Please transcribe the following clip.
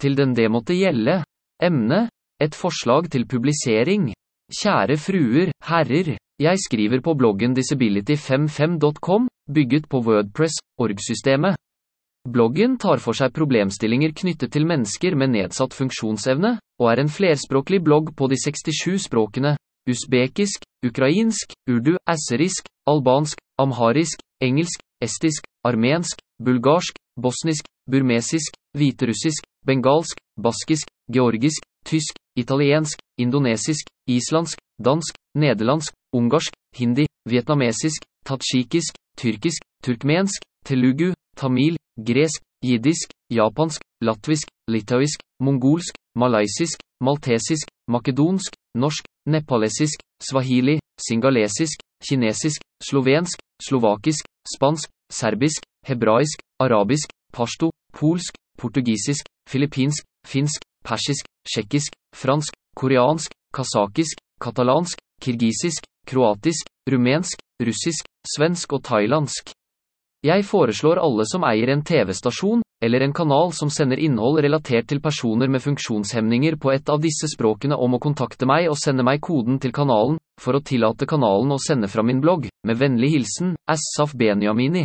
til den det måtte gjelde. Emne. Et forslag til publisering. Kjære fruer, herrer, jeg skriver på bloggen disability55.com, bygget på Wordpress, org-systemet. Bloggen tar for seg problemstillinger knyttet til mennesker med nedsatt funksjonsevne, og er en flerspråklig blogg på de 67 språkene, usbekisk, ukrainsk, urdu, asserisk, albansk, amharisk, engelsk, estisk, armensk, bulgarsk, bosnisk, burmesisk, hviterussisk, bengalsk, baskisk, georgisk, tysk, italiensk, indonesisk, islandsk, dansk, nederlandsk, ungarsk, hindi, vietnamesisk, tadsjikisk, tyrkisk, turkmensk, telugu, tamil, gresk, jiddisk, japansk, latvisk, litauisk, mongolsk, malaysisk, maltesisk, makedonsk, norsk, nepalesisk, swahili, singalesisk, kinesisk, slovensk, slovakisk, spansk, serbisk, hebraisk, arabisk, pashto, polsk, portugisisk, filippinsk, finsk, persisk, tsjekkisk, fransk, koreansk, kasakisk, katalansk, kirgisisk, kroatisk, rumensk, russisk, svensk og thailandsk. Jeg foreslår alle som eier en TV-stasjon, eller en kanal som sender innhold relatert til personer med funksjonshemninger på et av disse språkene om å kontakte meg og sende meg koden til kanalen, for å tillate kanalen å sende fra min blogg, med vennlig hilsen, Assaf Benjamini.